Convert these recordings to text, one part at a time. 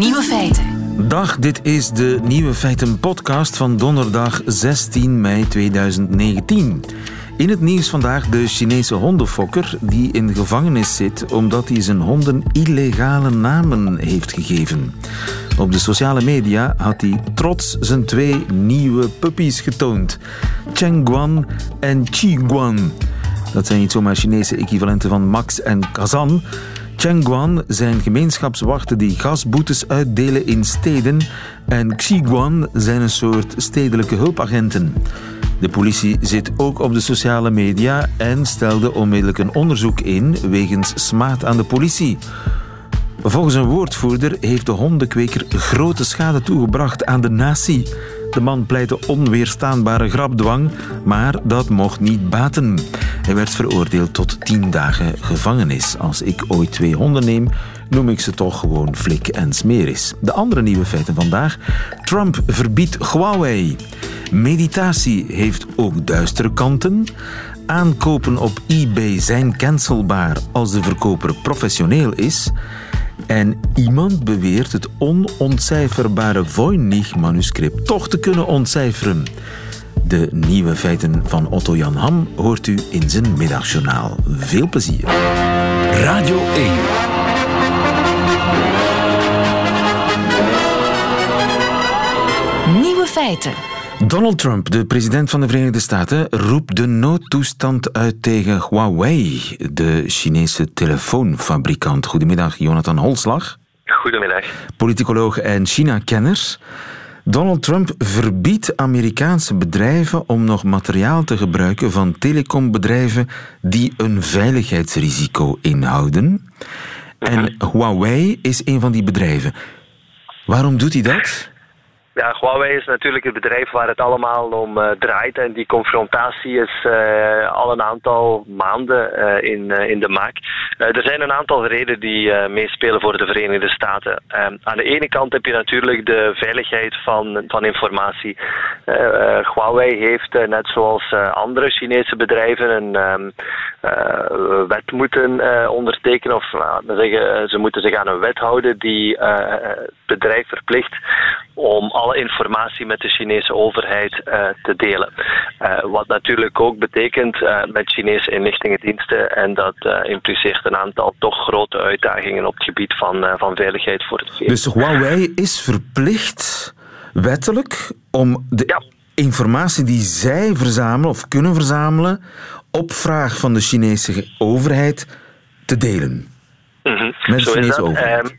Nieuwe feiten. Dag, dit is de Nieuwe Feiten podcast van donderdag 16 mei 2019. In het nieuws vandaag de Chinese hondenfokker die in gevangenis zit omdat hij zijn honden illegale namen heeft gegeven. Op de sociale media had hij trots zijn twee nieuwe puppies getoond. Cheng Guan en Qi Guan. Dat zijn niet zomaar Chinese equivalenten van Max en Kazan. Chengguan zijn gemeenschapswachten die gasboetes uitdelen in steden en Xiguan zijn een soort stedelijke hulpagenten. De politie zit ook op de sociale media en stelde onmiddellijk een onderzoek in wegens smaad aan de politie. Volgens een woordvoerder heeft de hondenkweker grote schade toegebracht aan de natie. De man pleitte onweerstaanbare grapdwang, maar dat mocht niet baten. Hij werd veroordeeld tot tien dagen gevangenis. Als ik ooit twee honden neem, noem ik ze toch gewoon Flik en Smeris. De andere nieuwe feiten vandaag. Trump verbiedt Huawei. Meditatie heeft ook duistere kanten. Aankopen op eBay zijn cancelbaar als de verkoper professioneel is. En iemand beweert het onontcijferbare Voynich-manuscript toch te kunnen ontcijferen. De nieuwe feiten van Otto Jan Ham hoort u in zijn middagjournaal. Veel plezier. Radio 1. Nieuwe feiten. Donald Trump, de president van de Verenigde Staten, roept de noodtoestand uit tegen Huawei, de Chinese telefoonfabrikant. Goedemiddag, Jonathan Holslag. Goedemiddag. Politicoloog en China-kenner. Donald Trump verbiedt Amerikaanse bedrijven om nog materiaal te gebruiken van telecombedrijven die een veiligheidsrisico inhouden. En Huawei is een van die bedrijven. Waarom doet hij dat? Ja, Huawei is natuurlijk het bedrijf waar het allemaal om uh, draait. En die confrontatie is uh, al een aantal maanden uh, in, in de maak. er zijn een aantal redenen die meespelen voor de Verenigde Staten. aan de ene kant heb je natuurlijk de veiligheid van, van informatie. Huawei heeft, net zoals andere Chinese bedrijven, een um, wet moeten ondertekenen. Of laten we zeggen, ze moeten zich aan een wet houden die het bedrijf verplicht om alle informatie met de Chinese overheid uh, te delen. Uh, wat natuurlijk ook betekent uh, met Chinese inlichtingendiensten en dat impliceert een aantal toch grote uitdagingen op het gebied van, van veiligheid voor het VS. Dus Huawei is verplicht, wettelijk, om de ja. informatie die zij verzamelen of kunnen verzamelen op vraag van de Chinese overheid te delen. Mm -hmm. Met de Chinese overheid.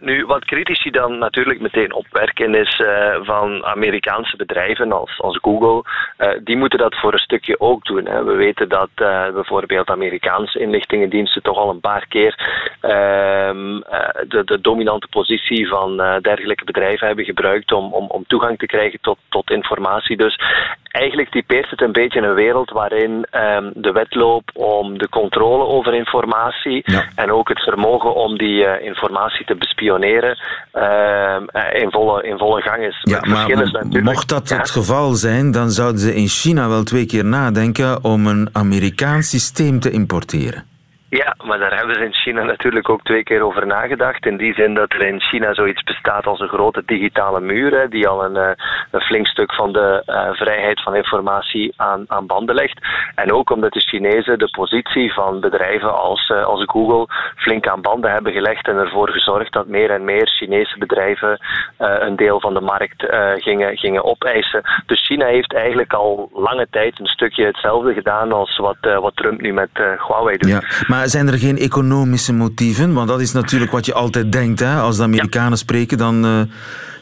Nu, wat critici dan natuurlijk meteen opwerken is uh, van Amerikaanse bedrijven als, als Google. Uh, die moeten dat voor een stukje ook doen. Hè. We weten dat uh, bijvoorbeeld Amerikaanse inlichtingendiensten toch al een paar keer ehm, de, de, dominante positie van dergelijke bedrijven hebben gebruikt om, om, om toegang te krijgen tot, tot informatie. Dus eigenlijk typeert het een beetje een wereld waarin um, de wedloop om de controle over informatie ja. en ook het vermogen om die informatie te bespioneren uh, in, volle, in volle gang is. Ja, maar mocht dat het geval zijn, dan zouden ze in China wel twee keer nadenken om een Amerikaans systeem te importeren. Ja, maar daar hebben ze in China natuurlijk ook twee keer over nagedacht. In die zin dat er in China zoiets bestaat als een grote digitale muur, hè, die al een, uh, een, flink stuk van de uh, vrijheid van informatie aan, aan, banden legt. En ook omdat de Chinezen de positie van bedrijven als, uh, als Google flink aan banden hebben gelegd en ervoor gezorgd dat meer en meer Chinese bedrijven een deel van de markt gingen, gingen opeisen. Dus China heeft eigenlijk al lange tijd een stukje hetzelfde gedaan als wat, wat Trump nu met Huawei doet. Ja, maar zijn er geen economische motieven? Want dat is natuurlijk wat je altijd denkt. Hè? Als de Amerikanen ja. spreken, dan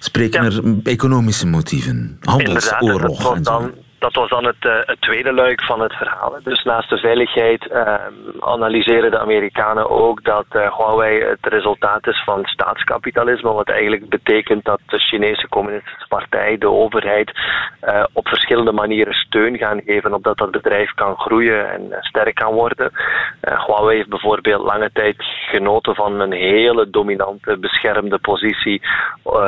spreken ja. er economische motieven. Handelsoorlog. Dat, dan, dat was dan het, uh, het, tweede luik van het verhaal. Dus naast de veiligheid uh, analyseren de Amerikanen ook dat Huawei het resultaat is van staatskapitalisme. Wat eigenlijk betekent dat de Chinese Communistische Partij, de overheid, op verschillende manieren steun gaan geven opdat dat bedrijf kan groeien en sterk kan worden. Huawei heeft bijvoorbeeld lange tijd genoten van een hele dominante, beschermde positie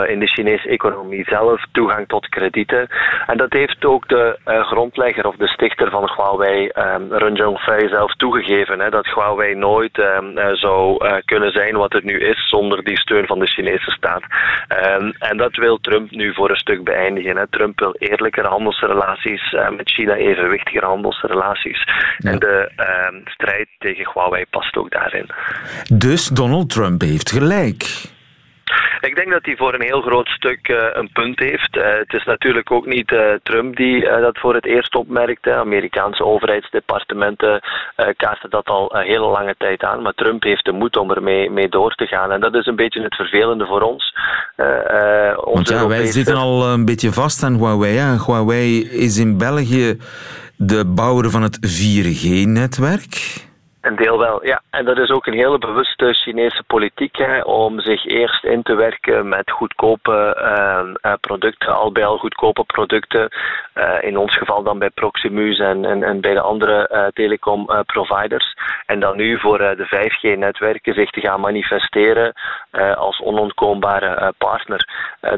in de Chinese economie zelf, toegang tot kredieten. En dat heeft ook de grondlegger of de stichter van Huawei, um, Run Zhongfei, zelf toegegeven hè, dat Huawei nooit um, zou kunnen zijn wat het nu is zonder die steun van de Chinese staat. Um, en dat wil Trump nu voor een stuk beëindigen. Hè. Trump wil eerlijkere handelsrelaties met China, evenwichtige handelsrelaties. En de strijd tegen Huawei past ook daarin. Dus Donald Trump heeft gelijk. Ik denk dat hij voor een heel groot stuk uh, een punt heeft. Uh, het is natuurlijk ook niet uh, Trump die dat voor het eerst opmerkte. Amerikaanse overheidsdepartementen kaarten dat al een hele lange tijd aan. Maar Trump heeft de moed om ermee mee door te gaan. En dat is een beetje het vervelende voor ons. Want ja, wij zitten al een beetje vast aan Huawei. Huawei is in België de bouwer van het 4G-netwerk. Een deel wel, ja. En dat is ook een hele bewuste Chinese politiek hè, om zich eerst in te werken met goedkope uh, producten, al bij al goedkope producten. Uh, in ons geval dan bij Proximus en, en, en bij de andere uh, telecom-providers. en dan nu voor de 5G-netwerken zich te gaan manifesteren als onontkoombare partner.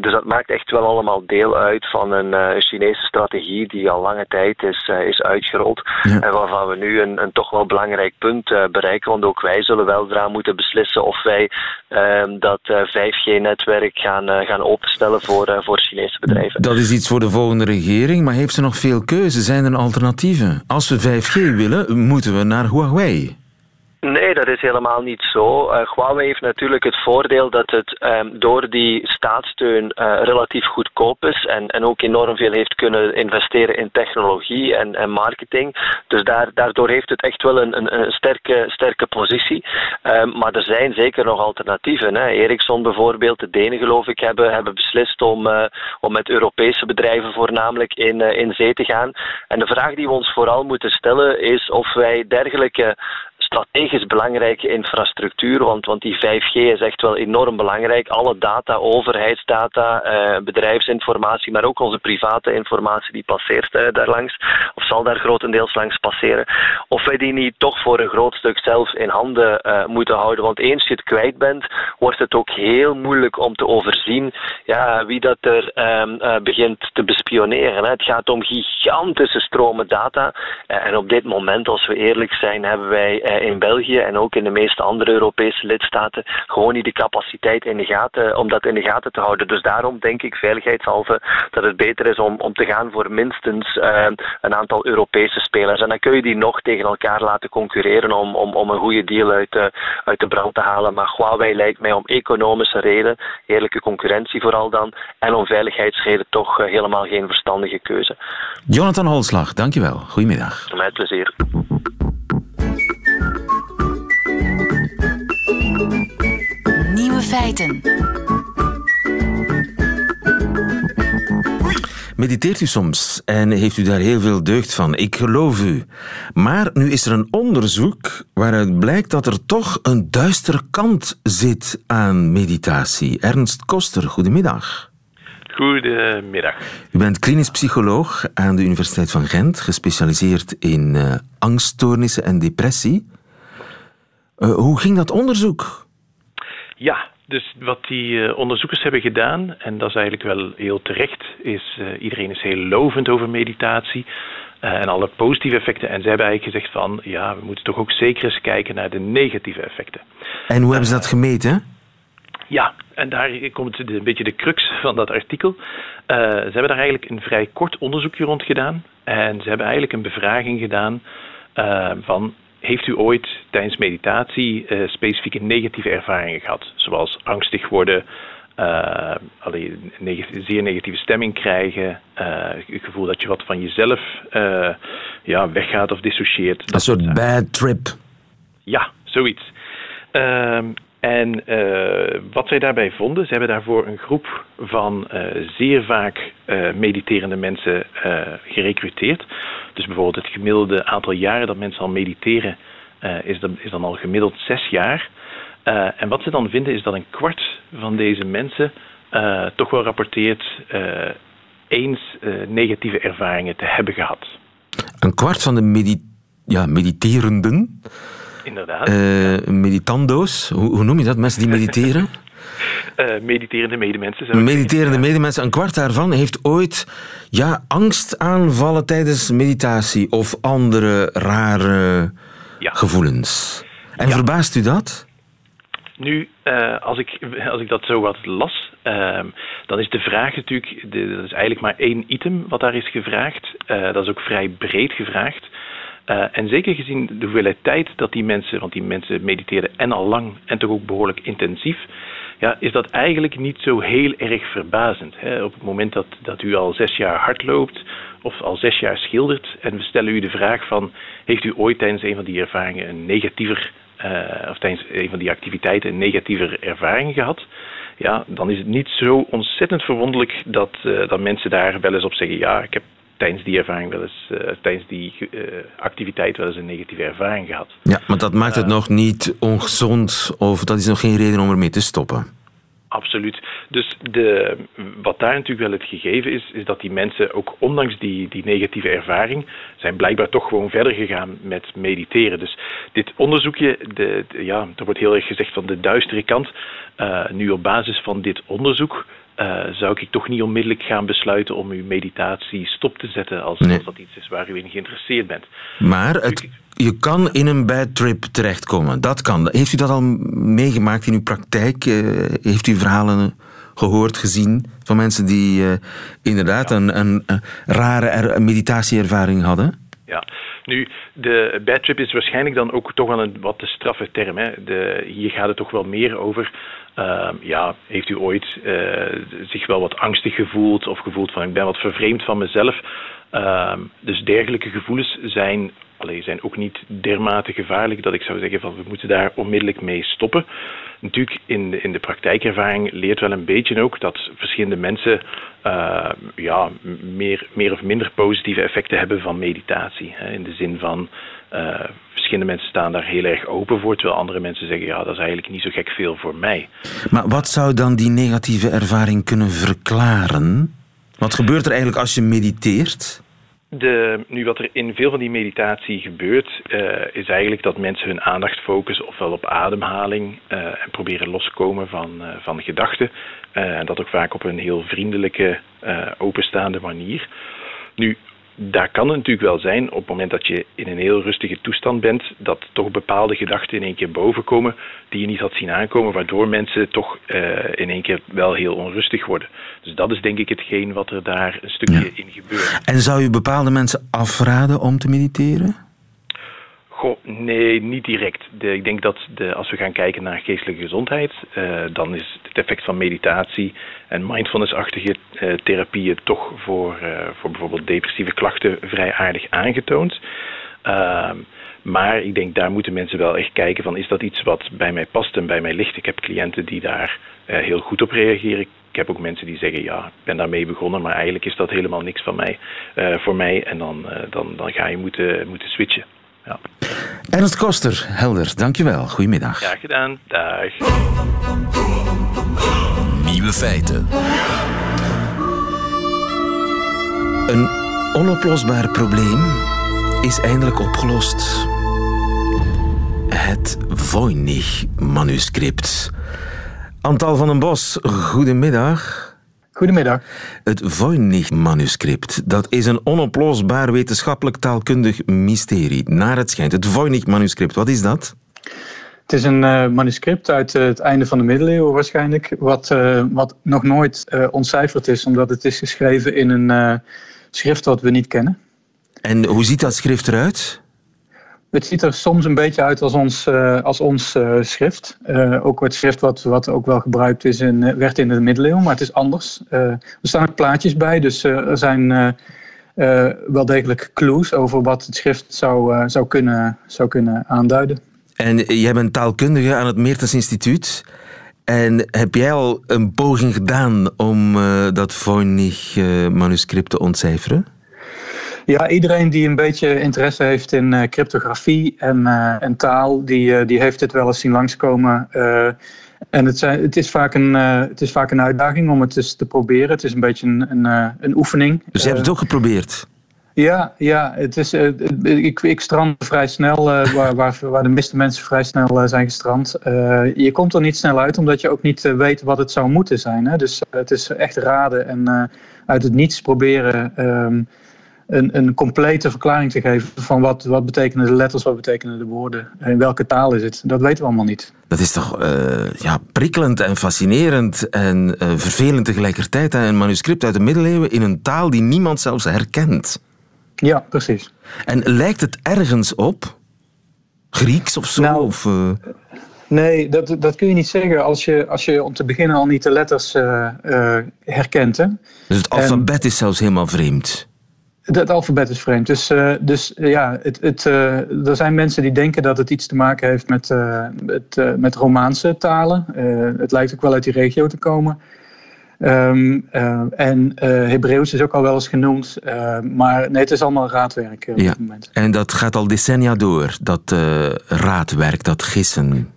dus dat maakt echt wel allemaal deel uit van een Chinese strategie die al lange tijd is, is uitgerold. En waarvan we nu een, een toch wel belangrijk punt eh, bereiken. Want ook wij zullen wel eraan moeten beslissen of wij ehm, dat 5G-netwerk eh, gaan, eh, gaan openstellen voor, voor Chinese bedrijven. Dat is iets voor de volgende regering, maar heeft ze nog veel keuze? Zijn er alternatieven? Als we 5G willen, moeten we naar Huawei. Nee, dat is helemaal niet zo. Uh, Huawei heeft natuurlijk het voordeel dat het um, door die staatssteun uh, relatief goedkoop is en, en ook enorm veel heeft kunnen investeren in technologie en, en marketing. Dus daar, daardoor heeft het echt wel een, een, een sterke, sterke positie. Um, maar er zijn zeker nog alternatieven. Hè. Ericsson bijvoorbeeld, de Denen geloof ik, hebben, hebben beslist om, uh, om met Europese bedrijven voornamelijk in, in zee te gaan. En de vraag die we ons vooral moeten stellen is of wij dergelijke strategisch belangrijke infrastructuur, want, want die 5G is echt wel enorm belangrijk. Alle data, overheidsdata, eh, bedrijfsinformatie, maar ook onze private informatie die passeert eh, daar langs, of zal daar grotendeels langs passeren. Of wij die niet toch voor een groot stuk zelf in handen uh, moeten houden, want eens je het kwijt bent, wordt het ook heel moeilijk om te overzien ja, wie dat er um, uh, begint te bespioneren. Hè. Het gaat om gigantische stromen data. En op dit moment, als we eerlijk zijn, hebben wij in België en ook in de meeste andere Europese lidstaten gewoon niet de capaciteit in de gaten, om dat in de gaten te houden. Dus daarom denk ik veiligheidshalve dat het beter is om, om te gaan voor minstens uh, een aantal Europese spelers. En dan kun je die nog tegen elkaar laten concurreren om, om, om een goede deal uit de, uit de brand te halen. Maar Huawei lijkt mij om economische reden, eerlijke concurrentie vooral dan, en om veiligheidsreden toch uh, helemaal geen verstandige keuze. Jonathan Holslag, dankjewel. Goedemiddag. Met plezier. Feiten. Mediteert u soms en heeft u daar heel veel deugd van? Ik geloof u. Maar nu is er een onderzoek waaruit blijkt dat er toch een duistere kant zit aan meditatie. Ernst Koster, goedemiddag. Goedemiddag. U bent klinisch psycholoog aan de Universiteit van Gent, gespecialiseerd in uh, angststoornissen en depressie. Uh, hoe ging dat onderzoek? Ja, dus wat die uh, onderzoekers hebben gedaan, en dat is eigenlijk wel heel terecht, is uh, iedereen is heel lovend over meditatie uh, en alle positieve effecten. En zij hebben eigenlijk gezegd van, ja, we moeten toch ook zeker eens kijken naar de negatieve effecten. En hoe hebben ze dat gemeten? Ja, en daar komt een beetje de crux van dat artikel. ze hebben daar eigenlijk een vrij kort onderzoekje rond gedaan. En ze hebben eigenlijk een bevraging gedaan van heeft u ooit tijdens meditatie uh, specifieke negatieve ervaringen gehad? Zoals angstig worden, uh, allee, zeer negatieve stemming krijgen, uh, het gevoel dat je wat van jezelf ja, weggaat of dissocieert. Een soort bad trip. Ja, zoiets. En wat zij daarbij vonden, ze hebben daarvoor een groep van zeer vaak mediterende mensen gerecruiteerd. Dus bijvoorbeeld het gemiddelde aantal jaren dat mensen al mediteren is, dan, is dan al gemiddeld zes jaar. En wat ze dan vinden is dat een kwart van deze mensen toch wel rapporteert eens negatieve ervaringen te hebben gehad. Een kwart van de medi ja, mediterenden? Inderdaad. meditando's, hoe, hoe, noem je dat? Mensen die mediteren? mediterende medemensen. Mediterende medemensen, een kwart daarvan heeft ooit ja, angstaanvallen tijdens meditatie of andere rare gevoelens. En verbaast u dat? Nu, als, ik, als ik dat zo wat las, ehm, dan is de vraag natuurlijk, de, dat is eigenlijk maar één item wat daar is gevraagd. dat is ook vrij breed gevraagd. Uh, en zeker gezien de hoeveelheid tijd dat die mensen, want die mensen mediteerden en al lang en toch ook behoorlijk intensief, ja, is dat eigenlijk niet zo heel erg verbazend. Hè? Op het moment dat, dat u al zes jaar hardloopt of al zes jaar schildert en we stellen u de vraag van heeft u ooit tijdens een van die ervaringen een negatiever, uh, of tijdens een van die activiteiten een negatiever ervaring gehad, ja, dan is het niet zo ontzettend verwonderlijk dat, uh, dat mensen daar wel eens op zeggen ja, ik heb tijdens die ervaring wel eens, uh, tijdens die uh, activiteit wel eens een negatieve ervaring gehad. Ja, maar dat maakt het uh, nog niet ongezond of dat is nog geen reden om ermee te stoppen. Absoluut. Dus de, wat daar natuurlijk wel het gegeven is, is dat die mensen ook ondanks die, die negatieve ervaring, zijn blijkbaar toch gewoon verder gegaan met mediteren. Dus dit onderzoekje, de, de ja, er wordt heel erg gezegd van de duistere kant. nu op basis van dit onderzoek uh, zou ik toch niet onmiddellijk gaan besluiten om uw meditatie stop te zetten als, nee. als dat iets is waar u in geïnteresseerd bent. Maar het, je kan in een bad trip terechtkomen. Dat kan. Heeft u dat al meegemaakt in uw praktijk? Uh, heeft u verhalen gehoord, gezien van mensen die uh, inderdaad ja. een, een, een, rare er, meditatieervaring hadden? Ja, nu, de bad trip is waarschijnlijk dan ook toch wel een wat te straffe term. Hè. De, hier gaat het toch wel meer over uh, ja, heeft u ooit uh, zich wel wat angstig gevoeld of gevoeld van ik ben wat vervreemd van mezelf? Uh, dus dergelijke gevoelens zijn, allee, zijn ook niet dermate gevaarlijk dat ik zou zeggen van we moeten daar onmiddellijk mee stoppen. Natuurlijk, in de, in de praktijkervaring leert wel een beetje ook dat verschillende mensen uh, ja, meer, meer of minder positieve effecten hebben van meditatie. Hè, in de zin van uh, verschillende mensen staan daar heel erg open voor, terwijl andere mensen zeggen ja, dat is eigenlijk niet zo gek veel voor mij. Maar wat zou dan die negatieve ervaring kunnen verklaren? Wat gebeurt er eigenlijk als je mediteert? De, nu, wat er in veel van die meditatie gebeurt, uh, is eigenlijk dat mensen hun aandacht focussen ofwel op ademhaling uh, en proberen loskomen van, uh, van gedachten. en dat ook vaak op een heel vriendelijke, openstaande manier. Nu, daar kan het natuurlijk wel zijn op het moment dat je in een heel rustige toestand bent, dat toch bepaalde gedachten in één keer bovenkomen die je niet had zien aankomen, waardoor mensen toch uh, in één keer wel heel onrustig worden. Dus dat is denk ik hetgeen wat er daar een stukje ja. in gebeurt. En zou je bepaalde mensen afraden om te mediteren? Goh, nee, niet direct. De, ik denk dat de, als we gaan kijken naar geestelijke gezondheid, uh, dan is het effect van meditatie en mindfulness-achtige uh, therapieën toch voor, uh, voor bijvoorbeeld depressieve klachten vrij aardig aangetoond. Uh, maar ik denk daar moeten mensen wel echt kijken van is dat iets wat bij mij past en bij mij ligt. Ik heb cliënten die daar heel goed op reageren. Ik heb ook mensen die zeggen ja, ik ben daarmee begonnen, maar eigenlijk is dat helemaal niks van mij, voor mij. En dan, dan, dan ga je moeten, moeten switchen. Ja. Ernst Koster, helder, dankjewel. Goedemiddag. Graag gedaan. Dag. Nieuwe feiten. Een onoplosbaar probleem is eindelijk opgelost. Het Voynich-manuscript. Antal van den Bos, goedemiddag. Goedemiddag. Het Voynich-manuscript, dat is een onoplosbaar wetenschappelijk taalkundig mysterie. Naar het schijnt. Het Voynich-manuscript, wat is dat? Het is een uh, manuscript uit uh, het einde van de middeleeuwen waarschijnlijk, wat, uh, wat nog nooit ontcijferd is, omdat het is geschreven in een schrift wat we niet kennen. En hoe ziet dat schrift eruit? Het ziet er soms een beetje uit als ons, uh, als ons uh, schrift. Uh, ook het schrift wat, wat ook wel gebruikt is in, werd in de middeleeuwen, maar het is anders. er staan ook plaatjes bij, dus er zijn wel degelijk clues over wat het schrift zou, zou, kunnen, zou kunnen aanduiden. En jij bent taalkundige aan het Meertens Instituut. En heb jij al een poging gedaan om dat Voynich-manuscript te ontcijferen? Ja, iedereen die een beetje interesse heeft in uh, cryptografie en, uh, en taal, die, uh, die heeft dit wel eens zien langskomen. en het, zijn, het, is vaak een, het is vaak een uitdaging om het eens te proberen. Het is een beetje een, een, een oefening. Dus je hebt het ook geprobeerd? Ja, ja het is, uh, ik, ik strand vrij snel, uh, waar, waar, waar, de meeste mensen vrij snel uh, zijn gestrand. je komt er niet snel uit, omdat je ook niet weet wat het zou moeten zijn. Hè? Dus het is echt raden en uit het niets proberen um, een, een complete verklaring te geven van wat, wat betekenen de letters, wat betekenen de woorden, in welke taal is het. Dat weten we allemaal niet. Dat is toch ja, prikkelend en fascinerend en vervelend tegelijkertijd. Een manuscript uit de middeleeuwen in een taal die niemand zelfs herkent. Ja, precies. En lijkt het ergens op? Grieks of zo? Nou, of, uh... Nee, dat, dat kun je niet zeggen als je, als je om te beginnen al niet de letters uh, uh, herkent. Hè? Dus het alfabet en, is zelfs helemaal vreemd? Het alfabet is vreemd. Dus, dus ja, het, het, er zijn mensen die denken dat het iets te maken heeft met, het, met Romaanse talen. het lijkt ook wel uit die regio te komen. Um, uh, en Hebreeuws is ook al wel eens genoemd, maar nee, het is allemaal raadwerk op ja. dit moment. En dat gaat al decennia door, dat raadwerk, dat gissen.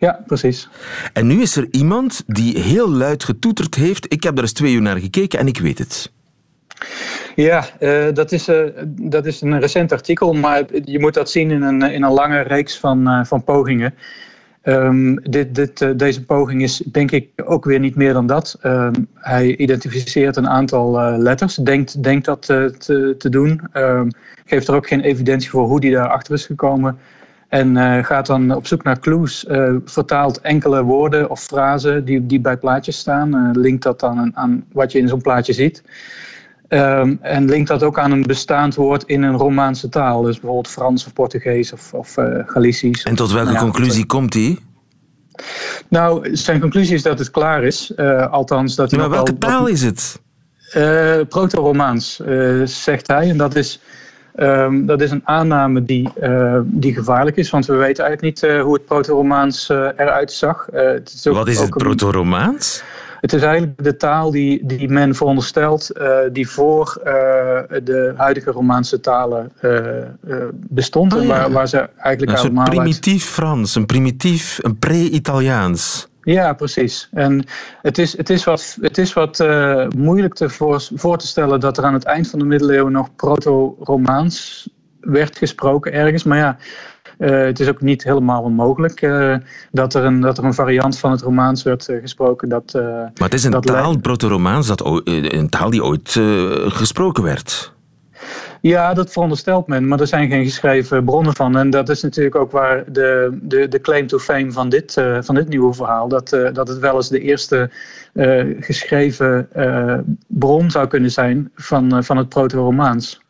Ja, precies. En nu is er iemand die heel luid getoeterd heeft. Ik heb er eens twee uur naar gekeken en ik weet het. Ja, dat, is, dat is een recent artikel, maar je moet dat zien in een, in een lange reeks van, van pogingen. Um, dit, dit, deze poging is denk ik ook weer niet meer dan dat. Um, hij identificeert een aantal letters, denkt, denkt dat te, te, doen. Um, geeft er ook geen evidentie voor hoe die daarachter is gekomen. En gaat dan op zoek naar clues, vertaalt enkele woorden of frasen die, die bij plaatjes staan. linkt dat dan aan wat je in zo'n plaatje ziet. Um, en linkt dat ook aan een bestaand woord in een Romaanse taal. Dus bijvoorbeeld Frans of Portugees of, of uh, Galicisch. En tot welke nou conclusie komt hij? Nou, zijn conclusie is dat het klaar is. Uh, althans, dat maar welke taal is het? Uh, Proto-Romaans, zegt hij. En dat is, um, dat is een aanname die, die gevaarlijk is. Want we weten eigenlijk niet hoe het Proto-Romaans eruit zag. Het is ook, Wat is het Proto-Romaans? Het is eigenlijk de taal die, die men veronderstelt uh, die voor uh, de huidige Romaanse talen uh, bestond. Oh, ja. waar, waar ze eigenlijk een soort primitief uit... Frans, een primitief, een pre-Italiaans. Ja, precies. En het is, het is wat, het is wat moeilijk te voor, voor te stellen dat er aan het eind van de middeleeuwen nog proto-Romaans werd gesproken ergens. Maar ja, het is ook niet helemaal onmogelijk uh, dat, er een, dat er een variant van het Romaans werd uh, gesproken. Dat, maar het is een taal, proto-Romaans, dat een taal die ooit gesproken werd. Ja, dat veronderstelt men, maar er zijn geen geschreven bronnen van. En dat is natuurlijk ook waar de, de, de claim to fame van dit, uh, van dit nieuwe verhaal. Dat, uh, dat het wel eens de eerste uh, geschreven bron zou kunnen zijn van, van het proto-Romaans.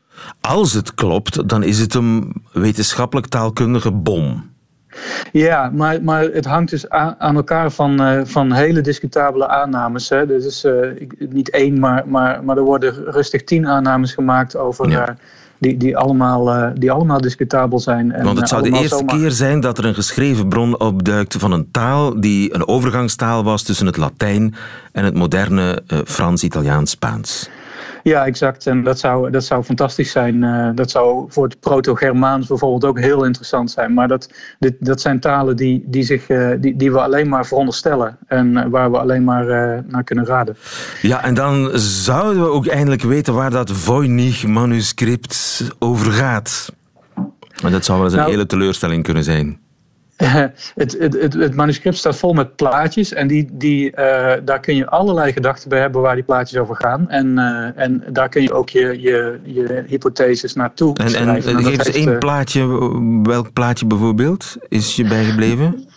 Als het klopt, dan is het een wetenschappelijk taalkundige bom. Ja, maar, maar het hangt dus aan, aan elkaar van, uh, van hele discutabele aannames. Hè. Dus is uh, niet één, maar, maar, maar er worden rustig tien aannames gemaakt over. Ja. Uh, die, die, allemaal, die allemaal discutabel zijn. En, Want het zou de eerste zomaar... keer zijn dat er een geschreven bron opduikt van een taal die een overgangstaal was tussen het Latijn en het moderne Frans, Italiaans, Spaans. Ja, exact. En dat zou, dat zou fantastisch zijn. Uh, dat zou voor het Proto-Germaans bijvoorbeeld ook heel interessant zijn. Maar dat, dit, dat zijn talen die, die, zich, uh, die, die we alleen maar veronderstellen. En uh, waar we alleen maar naar kunnen raden. Ja, en dan zouden we ook eindelijk weten waar dat Voynich-manuscript over gaat. Maar dat zou wel eens een nou, hele teleurstelling kunnen zijn. het, het, het, het, manuscript staat vol met plaatjes en die, die, uh, daar kun je allerlei gedachten bij hebben waar die plaatjes over gaan. En, uh, en daar kun je ook je, je, je hypotheses naartoe en, schrijven. En, en geef eens één plaatje, welk plaatje bijvoorbeeld is je bijgebleven?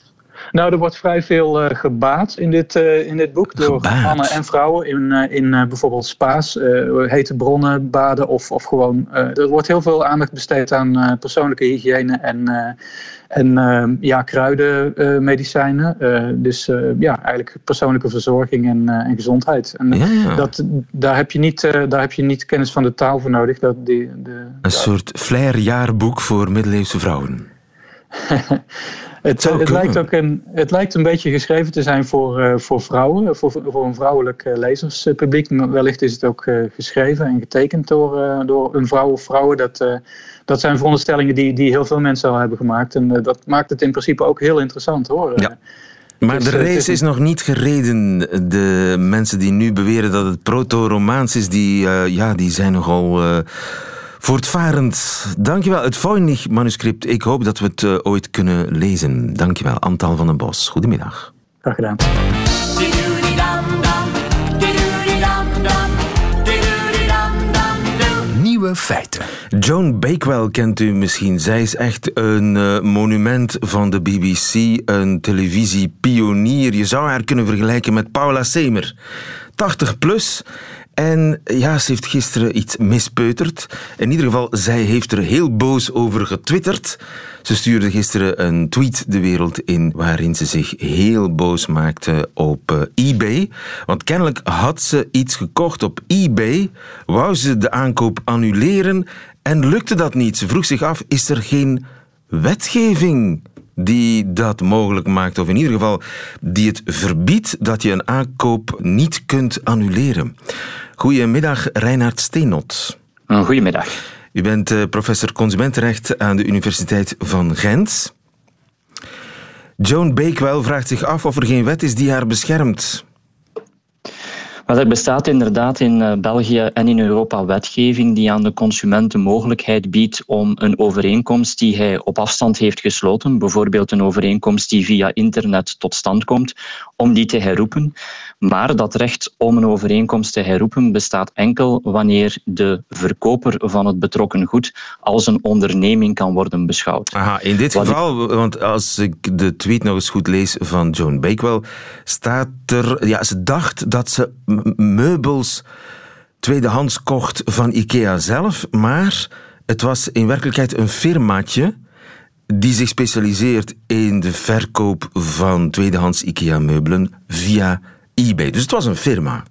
Nou, er wordt vrij veel uh, gebaat in dit, uh, in dit boek door mannen en vrouwen in, uh, in bijvoorbeeld spa's, hete bronnen baden of, of gewoon. er wordt heel veel aandacht besteed aan persoonlijke hygiëne en, en ja, kruidenmedicijnen. dus ja, eigenlijk persoonlijke verzorging en, en gezondheid. En ja. Dat, daar, heb je niet, daar heb je niet kennis van de taal voor nodig. Dat die, de, Een ja. soort flair-jaarboek voor middeleeuwse vrouwen. Het, het, lijkt ook een, het lijkt een beetje geschreven te zijn voor, uh, voor vrouwen, voor, voor een vrouwelijk uh, lezerspubliek. Wellicht is het ook uh, geschreven en getekend door, door een vrouw of vrouwen. Dat, dat zijn veronderstellingen die, die heel veel mensen al hebben gemaakt. En dat maakt het in principe ook heel interessant hoor. Ja. Maar dus, de race is, is nog niet gereden. De mensen die nu beweren dat het proto-Romaans is, die, ja, die zijn nogal Voortvarend. Dankjewel. Het Voynich manuscript. Ik hoop dat we het uh, ooit kunnen lezen. Dankjewel. Antal van den Bos. Goedemiddag. Graag gedaan. Feiten. Joan Bakewell kent u misschien. Zij is echt een uh, monument van de BBC, een televisiepionier. Je zou haar kunnen vergelijken met Paula Semer. 80 plus en ja, ze heeft gisteren iets mispeuterd. In ieder geval, zij heeft er heel boos over getwitterd. Ze stuurde gisteren een tweet de wereld in waarin ze zich heel boos maakte op uh, eBay. Want kennelijk had ze iets gekocht op eBay, wou ze de aankoop annuleren en lukte dat niet. Ze vroeg zich af, is er geen wetgeving die dat mogelijk maakt, of in ieder geval die het verbiedt dat je een aankoop niet kunt annuleren. Goedemiddag, Reinhard Steenot. Goedemiddag. U bent eh, professor consumentenrecht aan de Universiteit van Gent. Joan Bakewell vraagt zich af of er geen wet is die haar beschermt. Maar er bestaat inderdaad in eh, België en in Europa wetgeving die aan de consument de mogelijkheid biedt om een overeenkomst die hij op afstand heeft gesloten, bijvoorbeeld een overeenkomst die via internet tot stand komt, om die te herroepen. Maar dat recht om een overeenkomst te herroepen bestaat enkel wanneer de verkoper van het betrokken goed als een onderneming kan worden beschouwd. Aha, in dit geval, want als ik de tweet nog eens goed lees van Joan Bakewell, staat er, ja, ze dacht dat ze meubels tweedehands kocht van IKEA zelf, maar het was in werkelijkheid een firmaatje die zich specialiseert in de verkoop van tweedehands IKEA-meubelen via eBay. Dus het was een firma.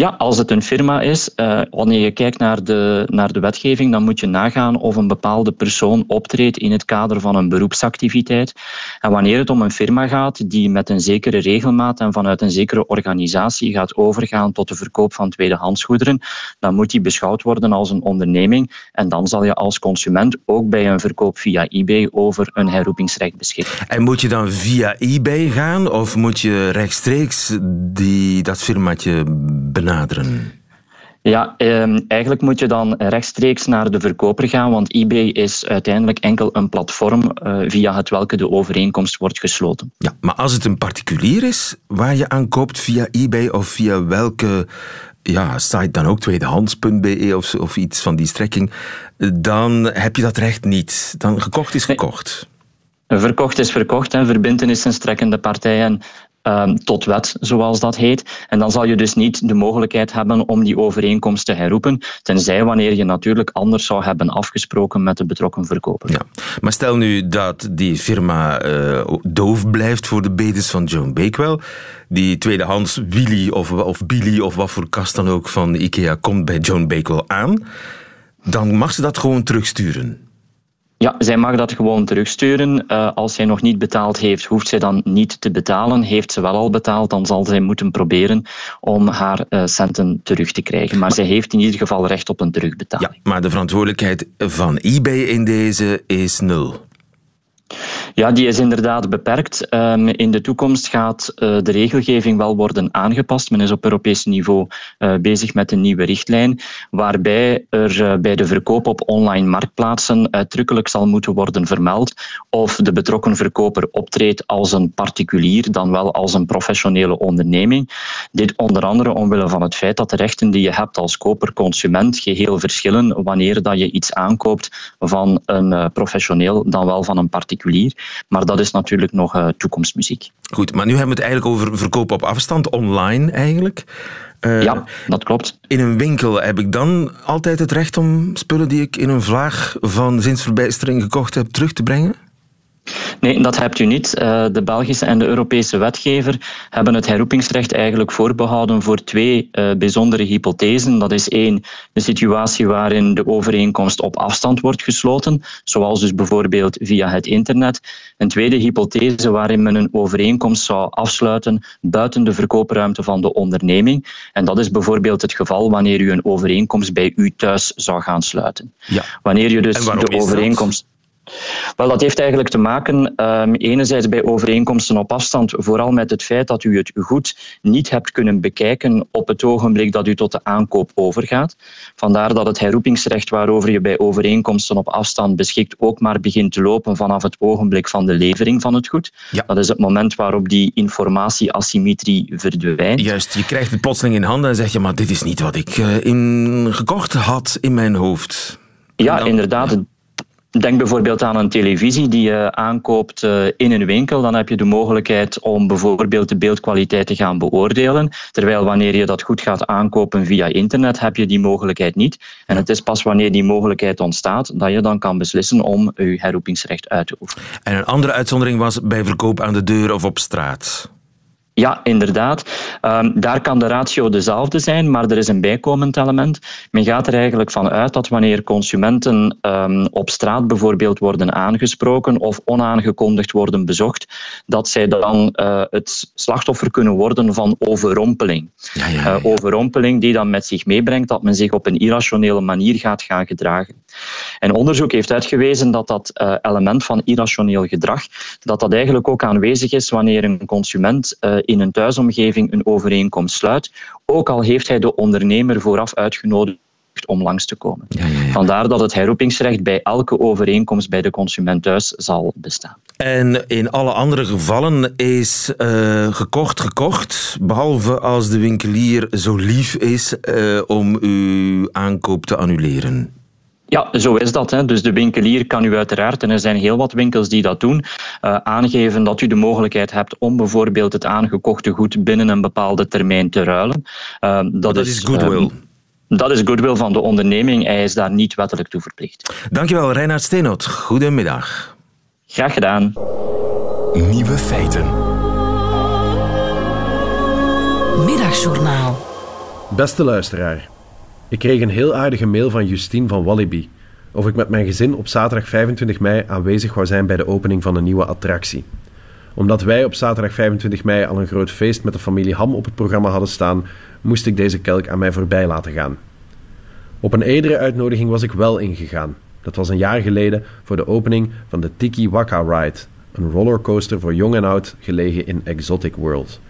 Ja, als het een firma is, uh, wanneer je kijkt naar de, naar de wetgeving, dan moet je nagaan of een bepaalde persoon optreedt in het kader van een beroepsactiviteit. En wanneer het om een firma gaat die met een zekere regelmaat en vanuit een zekere organisatie gaat overgaan tot de verkoop van tweedehandsgoederen, dan moet die beschouwd worden als een onderneming. En dan zal je als consument ook bij een verkoop via eBay over een herroepingsrecht beschikken. En moet je dan via eBay gaan of moet je rechtstreeks die, dat firmaatje benaderen? Ja, ehm, eigenlijk moet je dan rechtstreeks naar de verkoper gaan, want eBay is uiteindelijk enkel een platform uh, via het welke de overeenkomst wordt gesloten. Ja, maar als het een particulier is waar je aan koopt via eBay of via welke ja, site dan ook, tweedehands.be of, of iets van die strekking, dan heb je dat recht niet. Dan gekocht is gekocht. Verkocht is verkocht en verbindenis en strekkende partijen Ehm, tot wet, zoals dat heet. En dan zal je dus niet de mogelijkheid hebben om die overeenkomst te herroepen, tenzij wanneer je natuurlijk anders zou hebben afgesproken met de betrokken verkoper. Ja. Maar stel nu dat die firma uh, doof blijft voor de bedes van Joan Bakewell, die tweedehands Willy of, of Billy of wat voor kast dan ook van IKEA komt bij Joan Bakewell aan, dan mag ze dat gewoon terugsturen. Ja, zij mag dat gewoon terugsturen. Uh, als zij nog niet betaald heeft, hoeft zij dan niet te betalen. Heeft ze wel al betaald, dan zal zij moeten proberen om haar uh, centen terug te krijgen. Maar, maar zij heeft in ieder geval recht op een terugbetaling. Ja, maar de verantwoordelijkheid van eBay in deze is nul. Ja, die is inderdaad beperkt. Um, in de toekomst gaat uh, de regelgeving wel worden aangepast. Men is op Europees niveau uh, bezig met een nieuwe richtlijn, waarbij er uh, bij de verkoop op online marktplaatsen uitdrukkelijk zal moeten worden vermeld of de betrokken verkoper optreedt als een particulier dan wel als een professionele onderneming. Dit onder andere omwille van het feit dat de rechten die je hebt als koper-consument geheel verschillen wanneer dat je iets aankoopt van een professioneel dan wel van een particulier. Maar dat is natuurlijk nog uh, toekomstmuziek. Goed, maar nu hebben we het eigenlijk over verkopen op afstand, online eigenlijk. Uh, ja, dat klopt. In een winkel heb ik dan altijd het recht om spullen die ik in een vlaag van zinsverbijstering gekocht heb terug te brengen? Nee, dat hebt u niet. Eh, de Belgische en de Europese wetgever hebben het herroepingsrecht eigenlijk voorbehouden voor twee uh, bijzondere hypothesen. Dat is één, de situatie waarin de overeenkomst op afstand wordt gesloten, zoals dus bijvoorbeeld via het internet. Een tweede hypothese waarin men een overeenkomst zou afsluiten buiten de verkoopruimte van de onderneming. En dat is bijvoorbeeld het geval wanneer u een overeenkomst bij u thuis zou gaan sluiten. Ja. Wanneer je dus de overeenkomst. Wel, dat heeft eigenlijk te maken, um, enerzijds bij overeenkomsten op afstand, vooral met het feit dat u het goed niet hebt kunnen bekijken op het ogenblik dat u tot de aankoop overgaat. Vandaar dat het herroepingsrecht waarover je bij overeenkomsten op afstand beschikt ook maar begint te lopen vanaf het ogenblik van de levering van het goed. Ja. Dat is het moment waarop die informatieasymmetrie verdwijnt. Juist, je krijgt het plotseling in handen en zeg je, maar dit is niet wat ik uh, in gekocht had in mijn hoofd. Ja, inderdaad. Denk bijvoorbeeld aan een televisie die je aankoopt eh, in een winkel. Dan heb je de mogelijkheid om bijvoorbeeld de beeldkwaliteit te gaan beoordelen. Terwijl wanneer je dat goed gaat aankopen via internet, heb je die mogelijkheid niet. En het is pas wanneer die mogelijkheid ontstaat dat je dan kan beslissen om je herroepingsrecht uit te oefenen. En een andere uitzondering was bij verkoop aan de deur of op straat. Ja, inderdaad. Um, daar kan de ratio dezelfde zijn, maar er is een bijkomend element. Men gaat er eigenlijk van uit dat wanneer consumenten um, op straat bijvoorbeeld worden aangesproken of onaangekondigd worden bezocht, dat zij dan uh, het slachtoffer kunnen worden van overrompeling. Ja, ja, ja. Uh, overrompeling die dan met zich meebrengt dat men zich op een irrationele manier gaat gaan gedragen. En onderzoek heeft uitgewezen dat dat uh, element van irrationeel gedrag, dat dat eigenlijk ook aanwezig is wanneer een consument in een thuisomgeving een overeenkomst sluit, ook al heeft hij de ondernemer vooraf uitgenodigd om langs te komen. Ja, ja, ja. Vandaar dat het herroepingsrecht bij elke overeenkomst bij de consument thuis zal bestaan. En in alle andere gevallen is uh, gekocht gekocht, behalve als de winkelier zo lief is uh, om uw aankoop te annuleren. Ja, zo is dat. Hè. Dus de winkelier kan u uiteraard, en er zijn heel wat winkels die dat doen, uh, aangeven dat u de mogelijkheid hebt om bijvoorbeeld het aangekochte goed binnen een bepaalde termijn te ruilen. Uh, dat, dat, is, is goodwill. Uh, dat is goodwill van de onderneming. Hij is daar niet wettelijk toe verplicht. Dankjewel, Reinhard Steenhout. Goedemiddag. Graag gedaan. Nieuwe feiten. Middagjournaal. Beste luisteraar. Ik kreeg een heel aardige mail van Justine van Walibi of ik met mijn gezin op zaterdag 25 mei aanwezig wou zijn bij de opening van een nieuwe attractie. Omdat wij op zaterdag 25 mei al een groot feest met de familie Ham op het programma hadden staan, moest ik deze kelk aan mij voorbij laten gaan. Op een eerdere uitnodiging was ik wel ingegaan. Dat was een jaar geleden voor de opening van de Tiki Waka Ride, een rollercoaster voor jong en oud gelegen in Exotic World.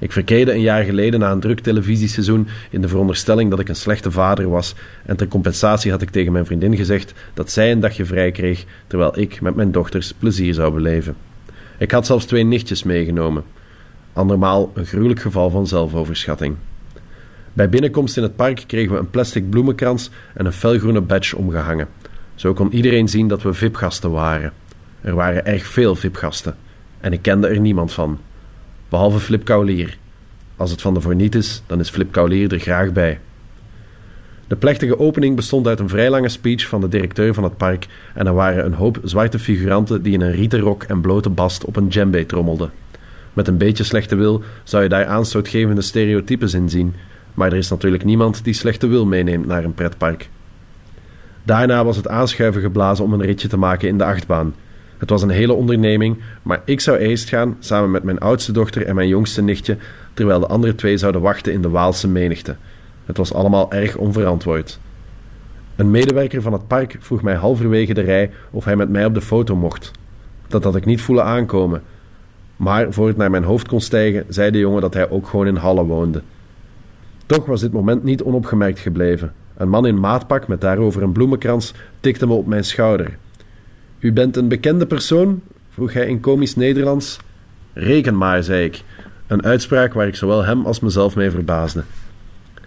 Ik verkeerde een jaar geleden na een druk televisieseizoen in de veronderstelling dat ik een slechte vader was en ter compensatie had ik tegen mijn vriendin gezegd dat zij een dagje vrij kreeg terwijl ik met mijn dochters plezier zou beleven. Ik had zelfs twee nichtjes meegenomen. Andermaal een gruwelijk geval van zelfoverschatting. Bij binnenkomst in het park kregen we een plastic bloemenkrans en een felgroene badge omgehangen. Zo kon iedereen zien dat we VIP-gasten waren. Er waren erg veel VIP-gasten en ik kende er niemand van behalve Flip Kaulier. Als het van de voorniet is, dan is Flip Kaulier er graag bij. De plechtige opening bestond uit een vrij lange speech van de directeur van het park en er waren een hoop zwarte figuranten die in een rieten rok en blote bast op een djembe trommelden. Met een beetje slechte wil zou je daar aanstootgevende stereotypes in zien, maar er is natuurlijk niemand die slechte wil meeneemt naar een pretpark. Daarna was het aanschuiven geblazen om een ritje te maken in de achtbaan, het was een hele onderneming, maar ik zou eerst gaan samen met mijn oudste dochter en mijn jongste nichtje, terwijl de andere twee zouden wachten in de Waalse menigte. Het was allemaal erg onverantwoord. Een medewerker van het park vroeg mij halverwege de rij of hij met mij op de foto mocht. Dat had ik niet voelen aankomen. Maar voor het naar mijn hoofd kon stijgen, zei de jongen dat hij ook gewoon in Halle woonde. Toch was dit moment niet onopgemerkt gebleven. Een man in maatpak met daarover een bloemenkrans tikte me op mijn schouder. U bent een bekende persoon? vroeg hij in komisch Nederlands. Reken maar, zei ik. Een uitspraak waar ik zowel hem als mezelf mee verbaasde.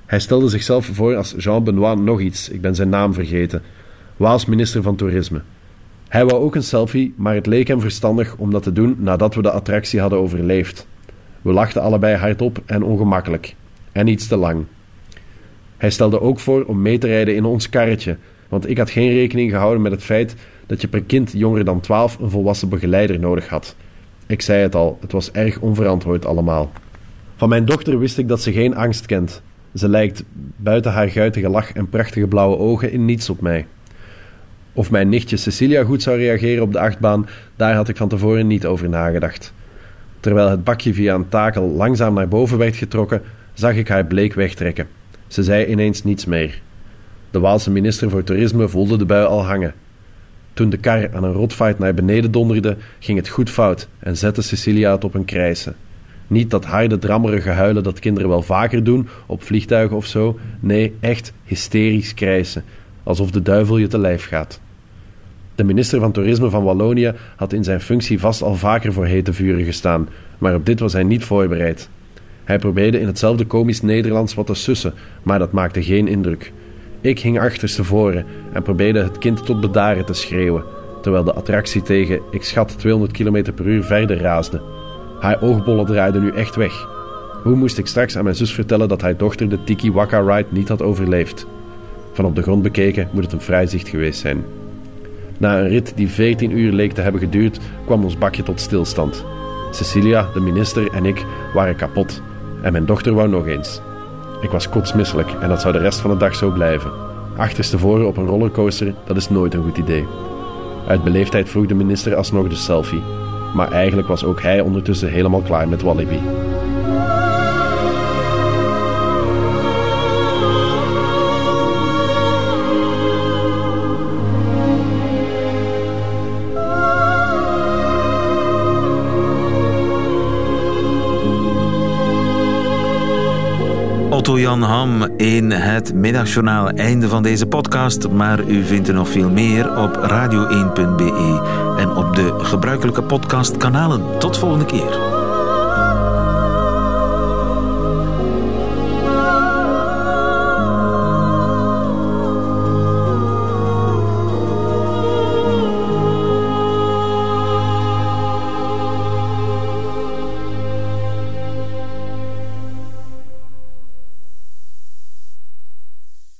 Hij stelde zichzelf voor als Jean-Benoît nog iets, ik ben zijn naam vergeten, Waals minister van Toerisme. Hij wou ook een selfie, maar het leek hem verstandig om dat te doen nadat we de attractie hadden overleefd. We lachten allebei hardop en ongemakkelijk, en iets te lang. Hij stelde ook voor om mee te rijden in ons karretje, want ik had geen rekening gehouden met het feit dat je per kind jonger dan 12 een volwassen begeleider nodig had. Ik zei het al, het was erg onverantwoord allemaal. Van mijn dochter wist ik dat ze geen angst kent. Ze lijkt, buiten haar guitige lach en prachtige blauwe ogen, in niets op mij. Of mijn nichtje Cecilia goed zou reageren op de achtbaan, daar had ik van tevoren niet over nagedacht. Terwijl het bakje via een takel langzaam naar boven werd getrokken, zag ik haar bleek wegtrekken. Ze zei ineens niets meer. De Waalse minister voor Toerisme voelde de bui al hangen. Toen de kar aan een rotfight naar beneden donderde, ging het goed fout en zette Cecilia het op een krijsen. Niet dat harde, drammerige huilen dat kinderen wel vaker doen, op vliegtuigen of zo. Nee, echt hysterisch krijsen, alsof de duivel je te lijf gaat. De minister van Toerisme van Wallonië had in zijn functie vast al vaker voor hete vuren gestaan, maar op dit was hij niet voorbereid. Hij probeerde in hetzelfde komisch Nederlands wat te sussen, maar dat maakte geen indruk. Ik hing achterstevoren en probeerde het kind tot bedaren te schreeuwen, terwijl de attractie tegen, ik schat 200 km per uur verder raasde. Haar oogbollen draaiden nu echt weg. Hoe moest ik straks aan mijn zus vertellen dat haar dochter de Tiki Waka Ride niet had overleefd? Van op de grond bekeken moet het een vrij zicht geweest zijn. Na een rit die 14 uur leek te hebben geduurd, kwam ons bakje tot stilstand. Cecilia, de minister en ik waren kapot. En mijn dochter wou nog eens. Ik was kotsmisselijk en dat zou de rest van de dag zo blijven. Achterstevoren op een rollercoaster, dat is nooit een goed idee. Uit beleefdheid vroeg de minister alsnog de selfie. Maar eigenlijk was ook hij ondertussen helemaal klaar met Walibi. Jan Ham in het middagjournaal. Einde van deze podcast, maar u vindt er nog veel meer op radio1.be en op de gebruikelijke podcastkanalen. Tot volgende keer.